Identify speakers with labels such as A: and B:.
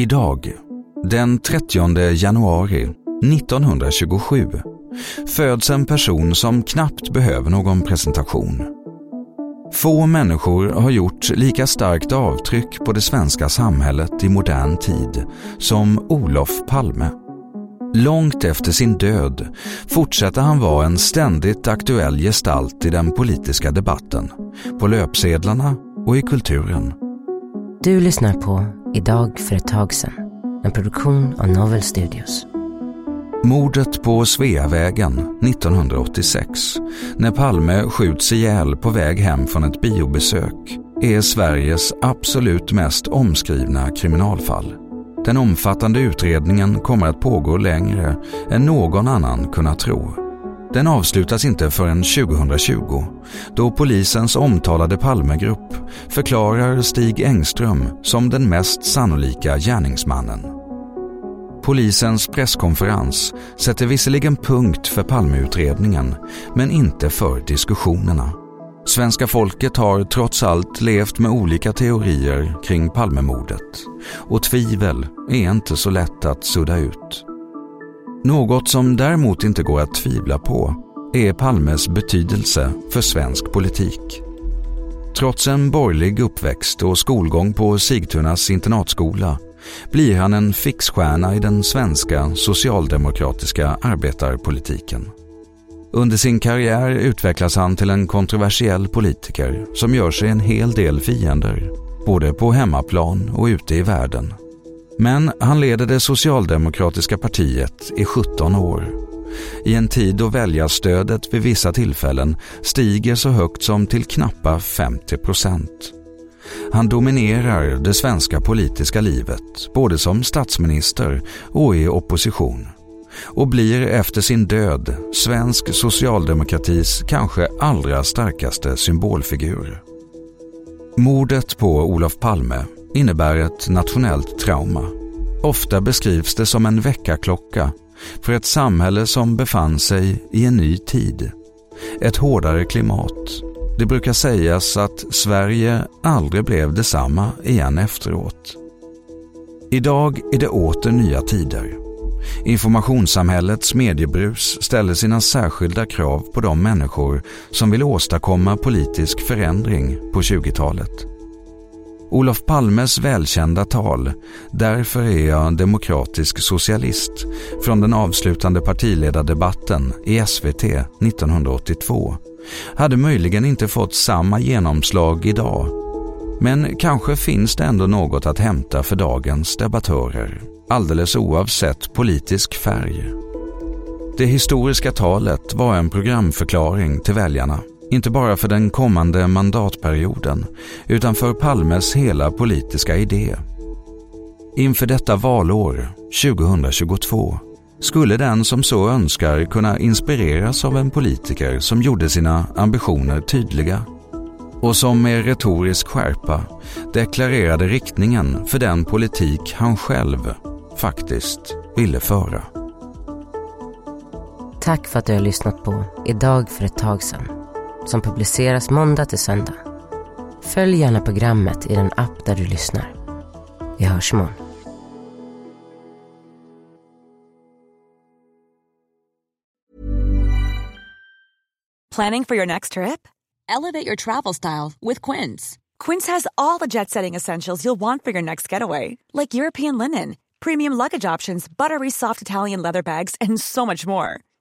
A: Idag, den 30 januari 1927, föds en person som knappt behöver någon presentation. Få människor har gjort lika starkt avtryck på det svenska samhället i modern tid som Olof Palme. Långt efter sin död fortsätter han vara en ständigt aktuell gestalt i den politiska debatten, på löpsedlarna och i kulturen.
B: Du lyssnar på Idag för ett tag sedan, en produktion av Novel Studios.
A: Mordet på Sveavägen 1986, när Palme skjuts ihjäl på väg hem från ett biobesök, är Sveriges absolut mest omskrivna kriminalfall. Den omfattande utredningen kommer att pågå längre än någon annan kunnat tro. Den avslutas inte förrän 2020 då polisens omtalade Palmegrupp förklarar Stig Engström som den mest sannolika gärningsmannen. Polisens presskonferens sätter visserligen punkt för Palmeutredningen men inte för diskussionerna. Svenska folket har trots allt levt med olika teorier kring Palmemordet och tvivel är inte så lätt att sudda ut. Något som däremot inte går att tvivla på är Palmes betydelse för svensk politik. Trots en borgerlig uppväxt och skolgång på Sigtunas internatskola blir han en fixstjärna i den svenska socialdemokratiska arbetarpolitiken. Under sin karriär utvecklas han till en kontroversiell politiker som gör sig en hel del fiender, både på hemmaplan och ute i världen. Men han leder det socialdemokratiska partiet i 17 år. I en tid då väljarstödet vid vissa tillfällen stiger så högt som till knappa 50 procent. Han dominerar det svenska politiska livet, både som statsminister och i opposition och blir efter sin död svensk socialdemokratis kanske allra starkaste symbolfigur. Mordet på Olof Palme innebär ett nationellt trauma. Ofta beskrivs det som en väckarklocka för ett samhälle som befann sig i en ny tid. Ett hårdare klimat. Det brukar sägas att Sverige aldrig blev detsamma igen efteråt. Idag är det åter nya tider. Informationssamhällets mediebrus ställer sina särskilda krav på de människor som vill åstadkomma politisk förändring på 20-talet. Olof Palmes välkända tal ”Därför är jag demokratisk socialist” från den avslutande partiledardebatten i SVT 1982 hade möjligen inte fått samma genomslag idag. Men kanske finns det ändå något att hämta för dagens debattörer alldeles oavsett politisk färg. Det historiska talet var en programförklaring till väljarna, inte bara för den kommande mandatperioden utan för Palmes hela politiska idé. Inför detta valår, 2022, skulle den som så önskar kunna inspireras av en politiker som gjorde sina ambitioner tydliga och som med retorisk skärpa deklarerade riktningen för den politik han själv faktiskt ville föra.
B: Tack för att du har lyssnat på Idag för ett tag sedan som publiceras måndag till söndag. Följ gärna programmet i den app där du lyssnar. Vi hörs imorgon.
C: Planning for your next trip? Elevate your travel style with Quince. Quince has all the jet setting essentials you'll want for your next getaway, like European linen premium luggage options, buttery soft Italian leather bags, and so much more.